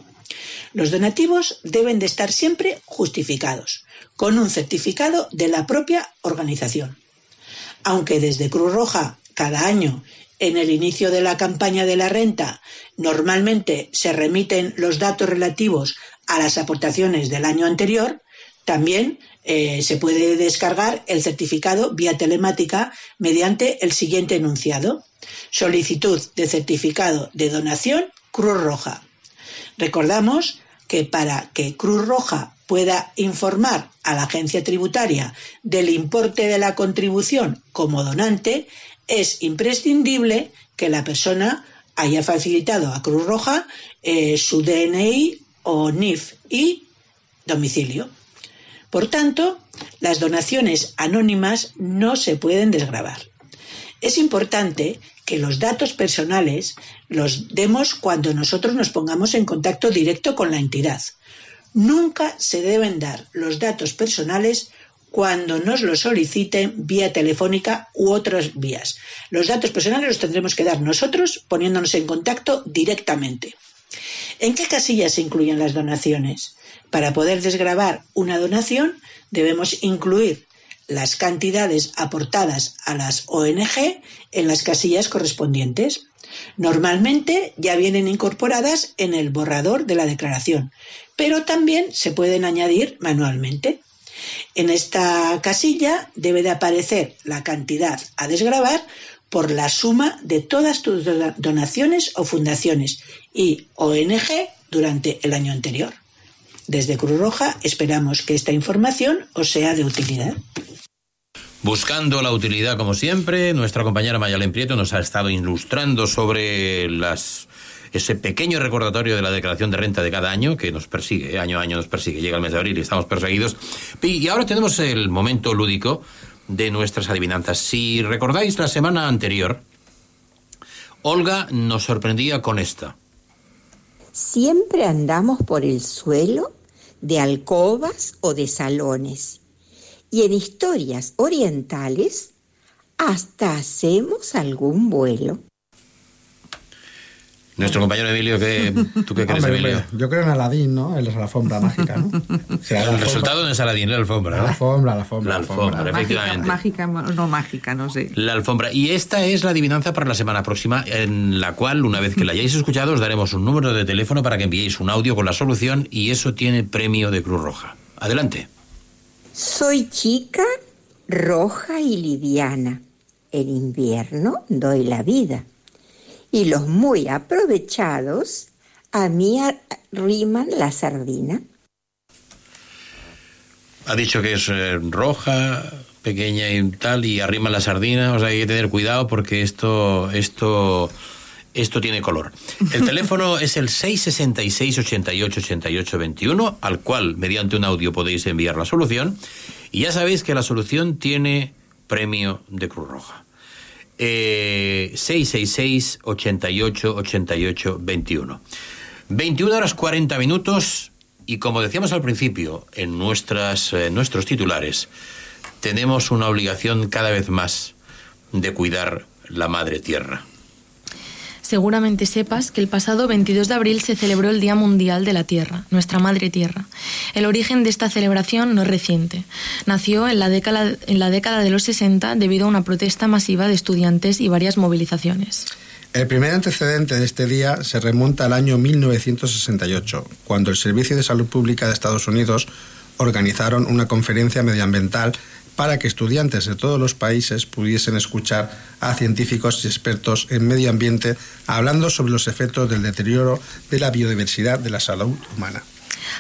Los donativos deben de estar siempre justificados, con un certificado de la propia organización. Aunque desde Cruz Roja cada año, en el inicio de la campaña de la renta, normalmente se remiten los datos relativos a las aportaciones del año anterior, también eh, se puede descargar el certificado vía telemática mediante el siguiente enunciado. Solicitud de certificado de donación Cruz Roja. Recordamos que para que Cruz Roja pueda informar a la agencia tributaria del importe de la contribución como donante, es imprescindible que la persona haya facilitado a Cruz Roja eh, su DNI o NIF y domicilio. Por tanto, las donaciones anónimas no se pueden desgravar. Es importante que los datos personales los demos cuando nosotros nos pongamos en contacto directo con la entidad. Nunca se deben dar los datos personales cuando nos los soliciten vía telefónica u otras vías. Los datos personales los tendremos que dar nosotros poniéndonos en contacto directamente. ¿En qué casillas se incluyen las donaciones? Para poder desgravar una donación debemos incluir las cantidades aportadas a las ONG en las casillas correspondientes. Normalmente ya vienen incorporadas en el borrador de la declaración, pero también se pueden añadir manualmente. En esta casilla debe de aparecer la cantidad a desgravar por la suma de todas tus donaciones o fundaciones y ONG durante el año anterior. Desde Cruz Roja esperamos que esta información os sea de utilidad. Buscando la utilidad, como siempre, nuestra compañera Mayalen Prieto nos ha estado ilustrando sobre las ese pequeño recordatorio de la declaración de renta de cada año que nos persigue, año a año nos persigue, llega el mes de abril y estamos perseguidos. Y ahora tenemos el momento lúdico de nuestras adivinanzas. Si recordáis la semana anterior, Olga nos sorprendía con esta. Siempre andamos por el suelo de alcobas o de salones. Y en historias orientales hasta hacemos algún vuelo. Nuestro compañero Emilio, ¿qué, ¿tú qué crees, Hombre, Emilio? hombre, yo creo en Aladín, ¿no? En la alfombra mágica, ¿no? La El alfombra- resultado no es Aladín, la alfombra. La ¿verdad? alfombra, la alfombra. La alfombra, Mágica, efectivamente. mágica, no mágica, no sé. La alfombra. Y esta es la adivinanza para la semana próxima, en la cual, una vez que la hayáis escuchado, os daremos un número de teléfono para que enviéis un audio con la solución y eso tiene premio de Cruz Roja. Adelante. Soy chica, roja y liviana. En invierno doy la vida. Y los muy aprovechados a mí arriman la sardina. Ha dicho que es eh, roja, pequeña y tal, y arrima la sardina, o sea, hay que tener cuidado porque esto, esto, esto tiene color. El teléfono es el 666 88 88 21, al cual mediante un audio podéis enviar la solución. Y ya sabéis que la solución tiene premio de Cruz Roja. Eh, 666 88 88 21. 21 horas 40 minutos y como decíamos al principio en nuestras, eh, nuestros titulares, tenemos una obligación cada vez más de cuidar la madre tierra. Seguramente sepas que el pasado 22 de abril se celebró el Día Mundial de la Tierra, nuestra Madre Tierra. El origen de esta celebración no es reciente. Nació en la década, de los 60 debido a una protesta masiva de estudiantes y varias movilizaciones. El primer antecedente de este día se remonta al año 1968, cuando el Servicio de Salud Pública de Estados Unidos organizaron una conferencia medioambiental para que estudiantes de todos los países pudiesen escuchar a científicos y expertos en medio ambiente hablando sobre los efectos del deterioro de la biodiversidad de la salud humana.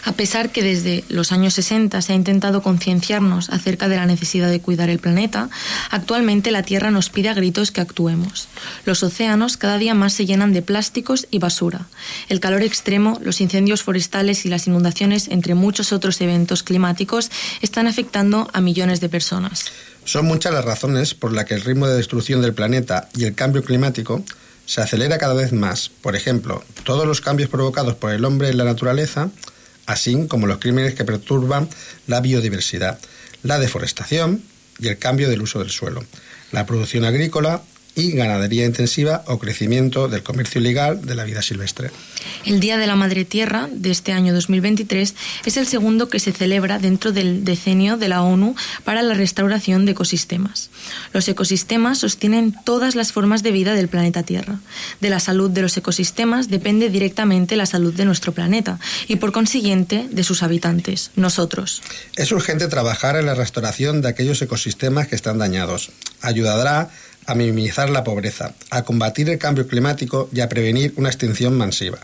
A pesar que desde los años 60 se ha intentado concienciarnos acerca de la necesidad de cuidar el planeta, actualmente la Tierra nos pide a gritos que actuemos. Los océanos cada día más se llenan de plásticos y basura. El calor extremo, los incendios forestales y las inundaciones, entre muchos otros eventos climáticos, están afectando a millones de personas. Son muchas las razones por las que el ritmo de destrucción del planeta y el cambio climático se acelera cada vez más. Por ejemplo, todos los cambios provocados por el hombre en la naturaleza, así como los crímenes que perturban la biodiversidad, la deforestación y el cambio del uso del suelo, la producción agrícola y ganadería intensiva o crecimiento del comercio ilegal de la vida silvestre. El Día de la Madre Tierra de este año 2023 es el segundo que se celebra dentro del decenio de la ONU para la restauración de ecosistemas. Los ecosistemas sostienen todas las formas de vida del planeta Tierra. De la salud de los ecosistemas depende directamente la salud de nuestro planeta y por consiguiente de sus habitantes, nosotros. Es urgente trabajar en la restauración de aquellos ecosistemas que están dañados. Ayudará a minimizar la pobreza, a combatir el cambio climático y a prevenir una extinción masiva.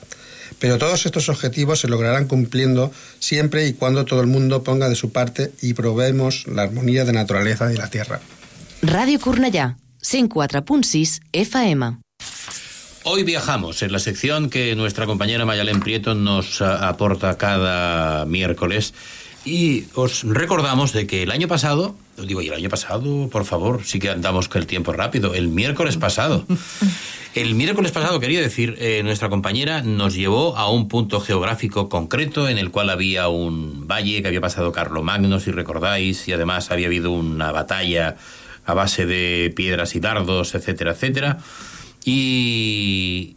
Pero todos estos objetivos se lograrán cumpliendo siempre y cuando todo el mundo ponga de su parte y probemos la armonía de la naturaleza y la tierra. Ràdio Cornellà, 104.6 FM. Hoy viajamos en la sección que nuestra compañera Mayalén Prieto nos a, aporta cada miércoles. Y os recordamos de que el año pasado, digo, y el año pasado, por favor, sí que andamos con el tiempo rápido, el miércoles pasado. El miércoles pasado, quería decir, eh, nuestra compañera nos llevó a un punto geográfico concreto en el cual había un valle que había pasado Carlomagno, si recordáis, y además había habido una batalla a base de piedras y dardos, etcétera, etcétera. Y,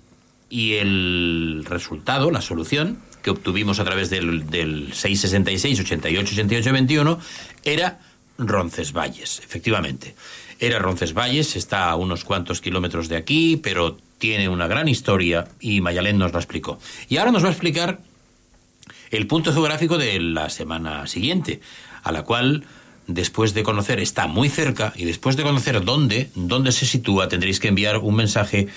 y el resultado, la solución que obtuvimos a través del, del 666 88 88 21 era Roncesvalles, efectivamente. Era Roncesvalles, está a unos cuantos kilómetros de aquí, pero tiene una gran historia y Mayalén nos la explicó. Y ahora nos va a explicar el punto geográfico de la semana siguiente, a la cual después de conocer está muy cerca y después de conocer dónde, dónde se sitúa, tendréis que enviar un mensaje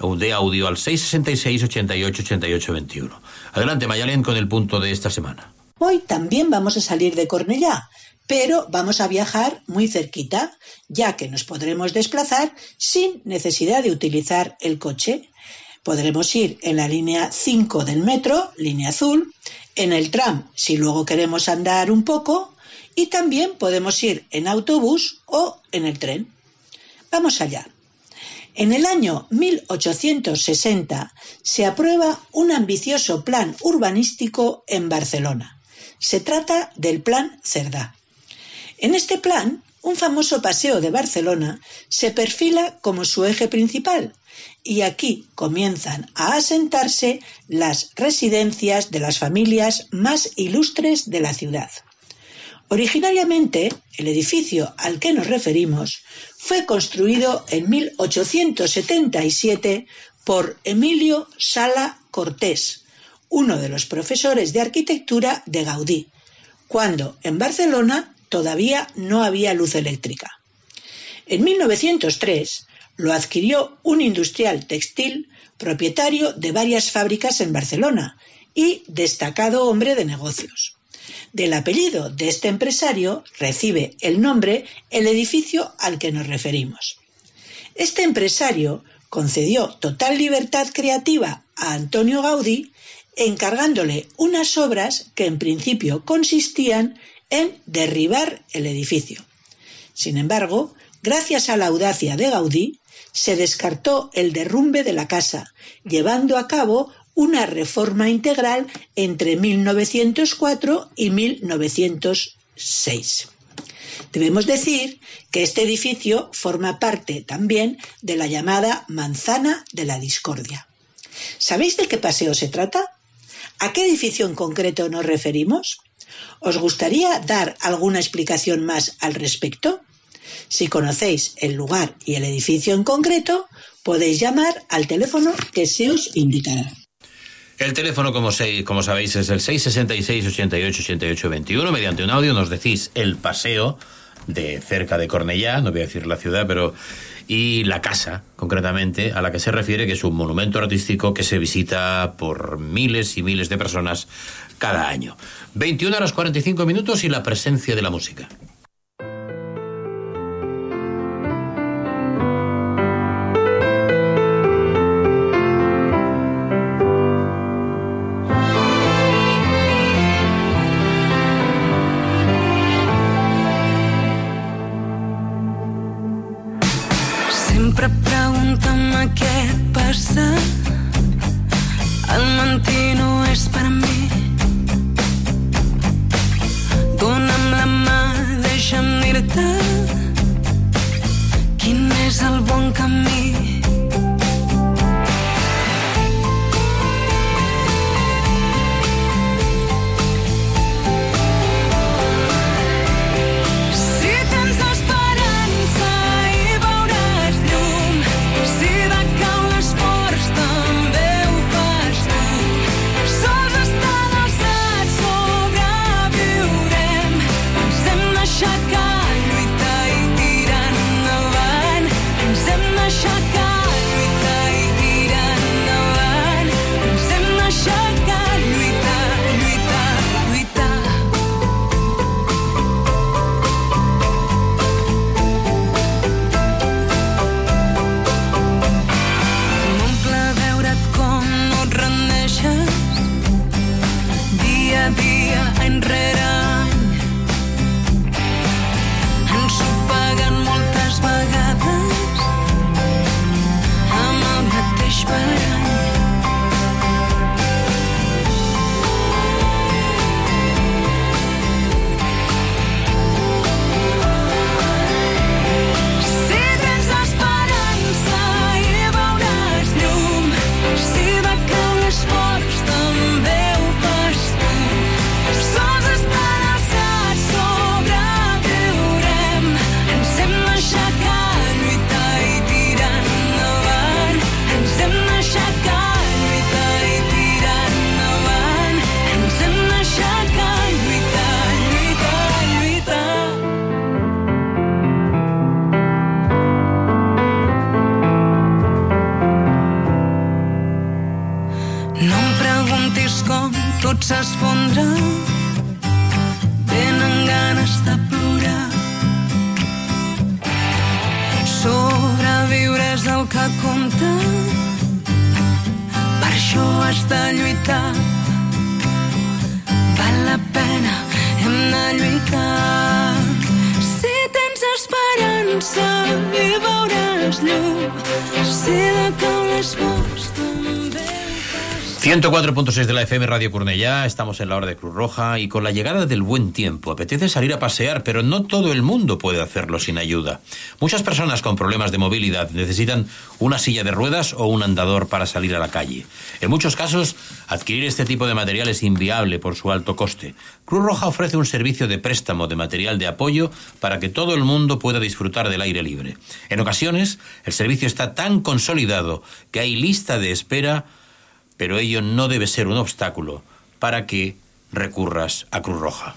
de audio al 666 88 88 21. Adelante, Mayalén, con el punto de esta semana. Hoy también vamos a salir de Cornellá, pero vamos a viajar muy cerquita, ya que nos podremos desplazar sin necesidad de utilizar el coche. Podremos ir en la línea 5 del metro, línea azul, en el tram si luego queremos andar un poco, y también podemos ir en autobús o en el tren. Vamos allá. En el año 1860 se aprueba un ambicioso plan urbanístico en Barcelona. Se trata del Plan Cerdá. En este plan, un famoso paseo de Barcelona se perfila como su eje principal y aquí comienzan a asentarse las residencias de las familias más ilustres de la ciudad. Originariamente, el edificio al que nos referimos fue construido en 1877 por Emilio Sala Cortés, uno de los profesores de arquitectura de Gaudí, cuando en Barcelona todavía no había luz eléctrica. En 1903 lo adquirió un industrial textil propietario de varias fábricas en Barcelona y destacado hombre de negocios. Del apellido de este empresario recibe el nombre el edificio al que nos referimos. Este empresario concedió total libertad creativa a Antonio Gaudí, encargándole unas obras que en principio consistían en derribar el edificio. Sin embargo, gracias a la audacia de Gaudí, se descartó el derrumbe de la casa, llevando a cabo una reforma integral entre 1904 y 1906. Debemos decir que este edificio forma parte también de la llamada Manzana de la Discordia. ¿Sabéis de qué paseo se trata? ¿A qué edificio en concreto nos referimos? ¿Os gustaría dar alguna explicación más al respecto? Si conocéis el lugar y el edificio en concreto, podéis llamar al teléfono que se os indicará. El teléfono, como, se- como sabéis, es el 666 88 88 21. Mediante un audio nos decís el paseo de cerca de Cornellá, no voy a decir la ciudad, pero y la casa, concretamente, a la que se refiere, que es un monumento artístico que se visita por miles y miles de personas cada año. 21 horas 45 minutos y la presencia de la música. Lluitar. Si tens esperança i veuràs llum. Si de cau l'esforç 104.6 de la FM Radio Cornellá, estamos en la hora de Cruz Roja y con la llegada del buen tiempo apetece salir a pasear, pero no todo el mundo puede hacerlo sin ayuda. Muchas personas con problemas de movilidad necesitan una silla de ruedas o un andador para salir a la calle. En muchos casos, adquirir este tipo de material es inviable por su alto coste. Cruz Roja ofrece un servicio de préstamo de material de apoyo para que todo el mundo pueda disfrutar del aire libre. En ocasiones, el servicio está tan consolidado que hay lista de espera pero ello no debe ser un obstáculo para que recurras a Cruz Roja.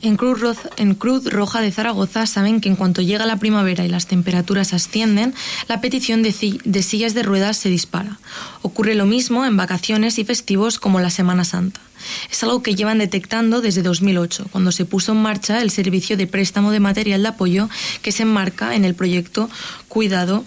En Cruz, Roja de Zaragoza saben que en cuanto llega la primavera y las temperaturas ascienden, la petición de, ci- de sillas de ruedas se dispara. Ocurre lo mismo en vacaciones y festivos como la Semana Santa. Es algo que llevan detectando desde 2008, cuando se puso en marcha el servicio de préstamo de material de apoyo que se enmarca en el proyecto Cuidado,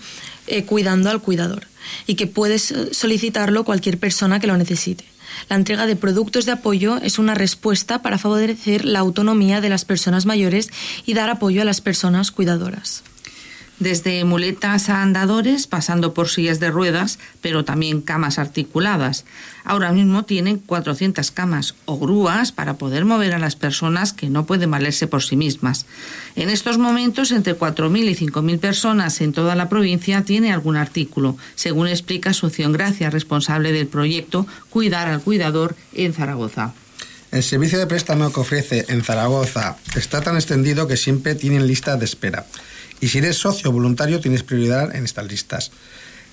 eh, Cuidando al Cuidador y que puede eh, solicitarlo cualquier persona que lo necesite. La entrega de productos de apoyo es una respuesta para favorecer la autonomía de las personas mayores y dar apoyo a las personas cuidadoras. Desde muletas a andadores, pasando por sillas de ruedas, pero también camas articuladas. Ahora mismo tienen 400 camas o grúas para poder mover a las personas que no pueden valerse por sí mismas. En estos momentos, entre 4.000 y 5.000 personas en toda la provincia tiene algún artículo, según explica Asunción Gracia, responsable del proyecto Cuidar al Cuidador en Zaragoza. El servicio de préstamo que ofrece en Zaragoza está tan extendido que siempre tienen lista de espera. Y si eres socio voluntario tienes prioridad en estas listas.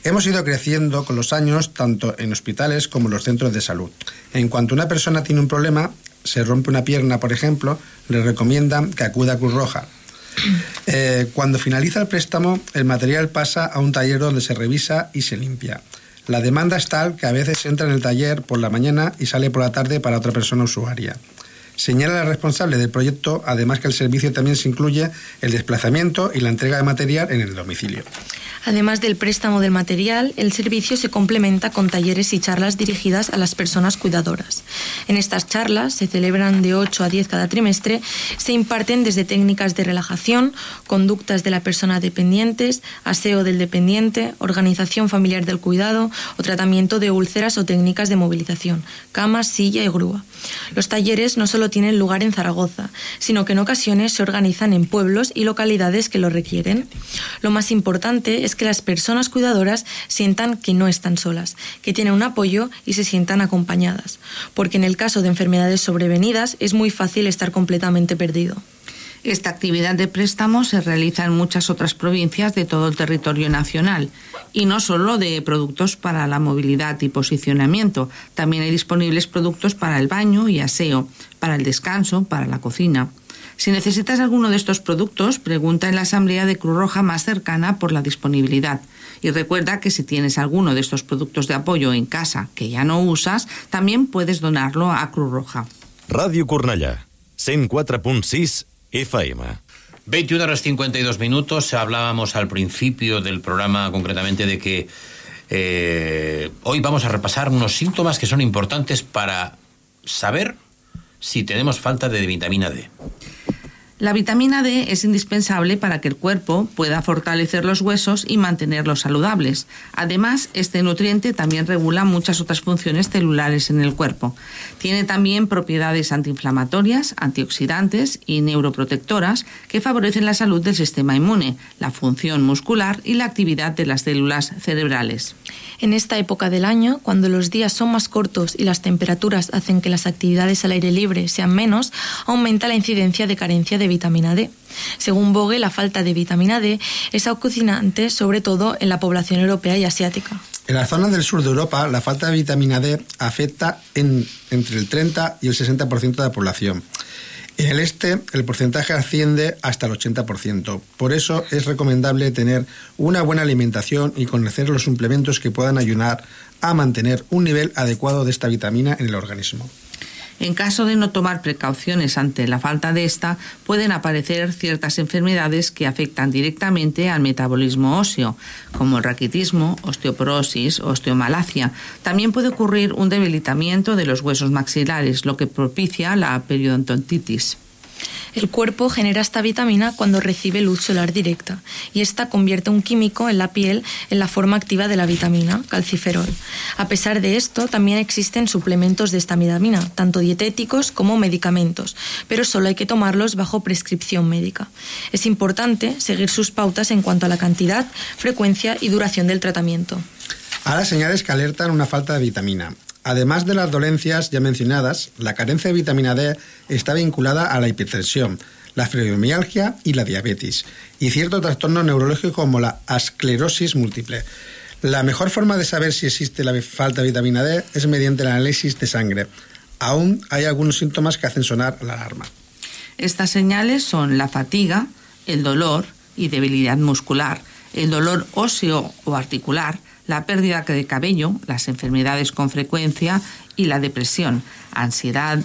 Hemos ido creciendo con los años tanto en hospitales como en los centros de salud. En cuanto una persona tiene un problema, se rompe una pierna, por ejemplo, le recomiendan que acuda a Cruz Roja. Eh, cuando finaliza el préstamo, el material pasa a un taller donde se revisa y se limpia. La demanda es tal que a veces entra en el taller por la mañana y sale por la tarde para otra persona usuaria. Señala la responsable del proyecto, además que el servicio también se incluye el desplazamiento y la entrega de material en el domicilio. Además del préstamo del material, el servicio se complementa con talleres y charlas dirigidas a las personas cuidadoras. En estas charlas, se celebran de 8 a 10 cada trimestre, se imparten desde técnicas de relajación, conductas de la persona dependientes, aseo del dependiente, organización familiar del cuidado o tratamiento de úlceras o técnicas de movilización, cama, silla y grúa. Los talleres no solo tienen lugar en Zaragoza, sino que en ocasiones se organizan en pueblos y localidades que lo requieren. Lo más importante es que las personas cuidadoras sientan que no están solas, que tienen un apoyo y se sientan acompañadas, porque en el caso de enfermedades sobrevenidas es muy fácil estar completamente perdido. Esta actividad de préstamo se realiza en muchas otras provincias de todo el territorio nacional y no solo de productos para la movilidad y posicionamiento, también hay disponibles productos para el baño y aseo, para el descanso, para la cocina. Si necesitas alguno de estos productos, pregunta en la Asamblea de Cruz Roja más cercana por la disponibilidad. Y recuerda que si tienes alguno de estos productos de apoyo en casa que ya no usas, también puedes donarlo a Cruz Roja. Ràdio Cornellà, 104.6 FM. 21 horas 52 minutos. Hablábamos al principio del programa concretamente de que eh, hoy vamos a repasar unos síntomas que son importantes para saber si tenemos falta de vitamina D. La vitamina D es indispensable para que el cuerpo pueda fortalecer los huesos y mantenerlos saludables. Además, este nutriente también regula muchas otras funciones celulares en el cuerpo. Tiene también propiedades antiinflamatorias, antioxidantes y neuroprotectoras que favorecen la salud del sistema inmune, la función muscular y la actividad de las células cerebrales. En esta época del año, cuando los días son más cortos y las temperaturas hacen que las actividades al aire libre sean menos, aumenta la incidencia de carencia de vitamina D. Según Bogue, la falta de vitamina D es acucinante sobre todo en la población europea y asiática. En las zonas del sur de Europa, la falta de vitamina D afecta en, entre el 30 y el 60% de la población. En el este, el porcentaje asciende hasta el 80%. Por eso es recomendable tener una buena alimentación y conocer los suplementos que puedan ayudar a mantener un nivel adecuado de esta vitamina en el organismo. En caso de no tomar precauciones ante la falta de esta, pueden aparecer ciertas enfermedades que afectan directamente al metabolismo óseo, como el raquitismo, osteoporosis, osteomalacia. También puede ocurrir un debilitamiento de los huesos maxilares, lo que propicia la periodontitis. El cuerpo genera esta vitamina cuando recibe luz solar directa y esta convierte un químico en la piel en la forma activa de la vitamina, calciferol. A pesar de esto, también existen suplementos de esta vitamina, tanto dietéticos como medicamentos, pero solo hay que tomarlos bajo prescripción médica. Es importante seguir sus pautas en cuanto a la cantidad, frecuencia y duración del tratamiento. Ahora señales que alertan una falta de vitamina. Además de las dolencias ya mencionadas, la carencia de vitamina D está vinculada a la hipertensión, la fibromialgia y la diabetes, y cierto trastorno neurológico como la esclerosis múltiple. La mejor forma de saber si existe la falta de vitamina D es mediante el análisis de sangre. aún hay algunos síntomas que hacen sonar la alarma. Estas señales son la fatiga, el dolor y debilidad muscular, el dolor óseo o articular, la pérdida de cabello, las enfermedades con frecuencia y la depresión, ansiedad,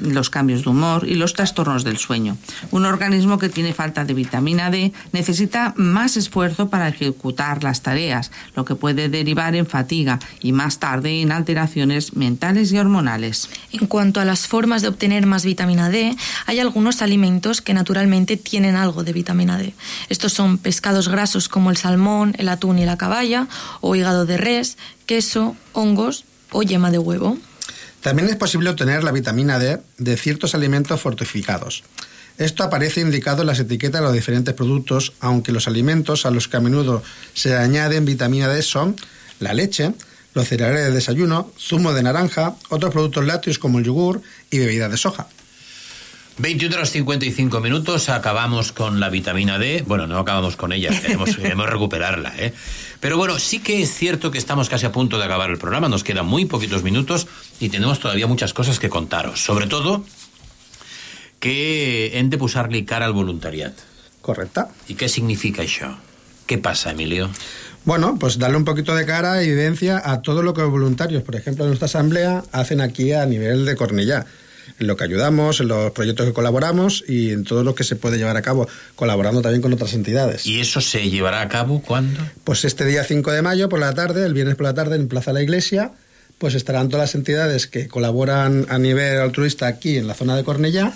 los cambios de humor y los trastornos del sueño. Un organismo que tiene falta de vitamina D necesita más esfuerzo para ejecutar las tareas, lo que puede derivar en fatiga y más tarde en alteraciones mentales y hormonales. En cuanto a las formas de obtener más vitamina D, hay algunos alimentos que naturalmente tienen algo de vitamina D. Estos son pescados grasos como el salmón, el atún y la caballa, o hígado de res, queso, hongos o yema de huevo. También es posible obtener la vitamina D de ciertos alimentos fortificados. Esto aparece indicado en las etiquetas de los diferentes productos, aunque los alimentos a los que a menudo se añaden vitamina D son la leche, los cereales de desayuno, zumo de naranja, otros productos lácteos como el yogur y bebidas de soja. 21 horas 55 minutos, acabamos con la vitamina D. Bueno, no acabamos con ella, queremos, queremos recuperarla, ¿eh? Pero bueno, sí que es cierto que estamos casi a punto de acabar el programa, nos quedan muy poquitos minutos y tenemos todavía muchas cosas que contaros. Sobre todo, que hem de posar-li cara al voluntariat. Correcta. I què significa això? Què passa, Emilio? Bueno, pues darle un poquito de cara y evidencia a todo lo que los voluntarios, por ejemplo, en nuestra asamblea, hacen aquí a nivel de Cornellá. En lo que ayudamos, en los proyectos que colaboramos y en todo lo que se puede llevar a cabo, colaborando también con otras entidades. ¿Y eso se llevará a cabo cuándo? Pues este día 5 de mayo por la tarde, el viernes por la tarde en Plaza de la Iglesia, pues estarán todas las entidades que colaboran a nivel altruista aquí en la zona de Cornellá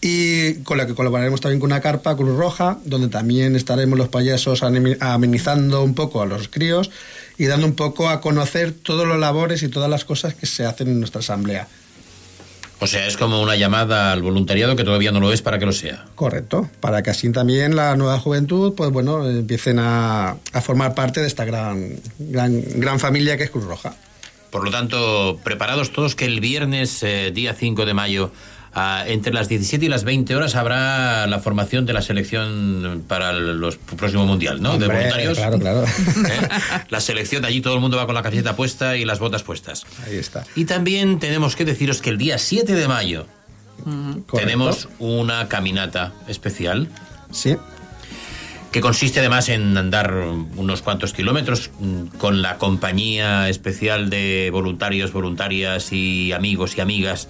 y con la que colaboraremos también con una carpa Cruz Roja, donde también estaremos los payasos amenizando un poco a los críos y dando un poco a conocer todos los labores y todas las cosas que se hacen en nuestra asamblea. O sea, es como una llamada al voluntariado que todavía no lo es para que lo sea. Correcto, para que así también la nueva juventud, pues bueno, empiecen a, a formar parte de esta gran, gran, gran familia que es Cruz Roja. Por lo tanto, preparados todos que el viernes, eh, día 5 de mayo, ah, entre las 17 y las 20 horas habrá la formación de la selección para el los- próximo mundial, ¿no? de Hombre, voluntarios. Claro, claro. La selección, allí todo el mundo va con la camiseta puesta y las botas puestas. Ahí está. Y también tenemos que deciros que el día 7 de mayo tenemos una caminata especial. Sí. Que consiste además en andar unos cuantos kilómetros mm, con la compañía especial de voluntarios, voluntarias y amigos y amigas.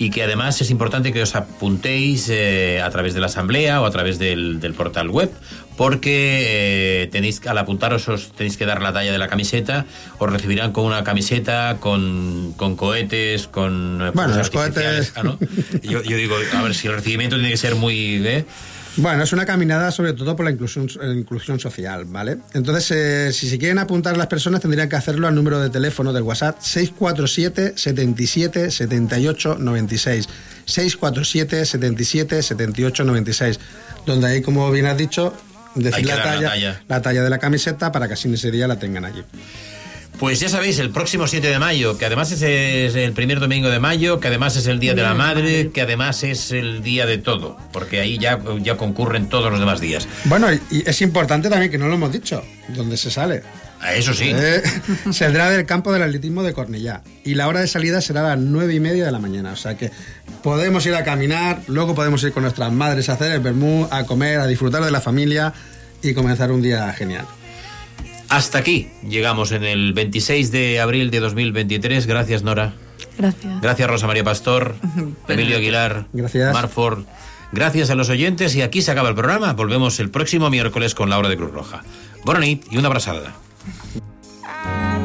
Y que además es importante que os apuntéis eh, a través de la asamblea o a través del, del portal web, porque eh, tenéis al apuntaros os tenéis que dar la talla de la camiseta, os recibirán con una camiseta, con, con cohetes, con eh, Bueno, los cohetes- Ah, ¿no? yo, yo digo, a ver si el recibimiento tiene que ser muy... ¿eh? Bueno, es una caminada sobre todo por la inclusión, la inclusión social, ¿vale? Entonces, eh, si se quieren apuntar las personas, tendrían que hacerlo al número de teléfono del WhatsApp 647 77 78 96. 647 77 78 96. Donde ahí, como bien has dicho, decir la talla, la talla de la camiseta para que así en ese día la tengan allí. Pues ya sabéis, el próximo 7 de mayo, que además es el primer domingo de mayo, que además es el Día de la Madre, que además es el día de todo, porque ahí ya, ya concurren todos los demás días. Bueno, y, es importante también que no lo hemos dicho, donde se sale. Eso sí. Eh, saldrá del campo del atletismo de Cornellá y la hora de salida será a las nueve y media de la mañana. O sea que podemos ir a caminar, luego podemos ir con nuestras madres a hacer el vermú, a comer, a disfrutar de la familia y comenzar un día genial. Hasta aquí llegamos en el 26 de abril de 2023. Gracias, Nora. Gracias. Gracias, Rosa María Pastor, Emilio Aguilar, Gracias. Marford. Gracias a los oyentes y aquí se acaba el programa. Volvemos el próximo miércoles con la hora de Cruz Roja. Bona nit y una abrazada.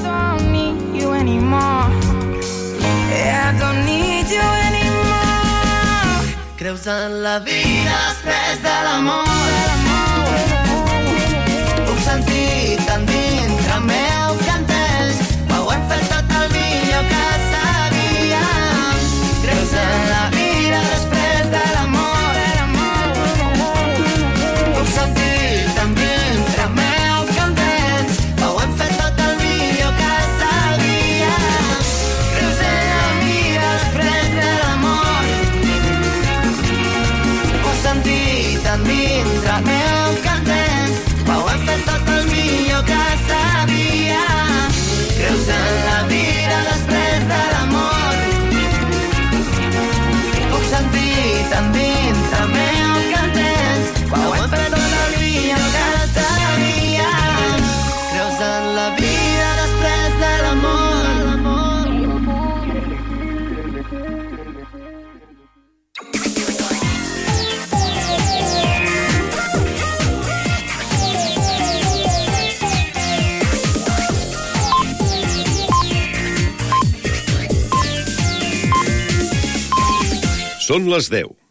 don't need you anymore. Yeah, I don't need you anymore. Creus en la vida després de l'amor. Són les 10.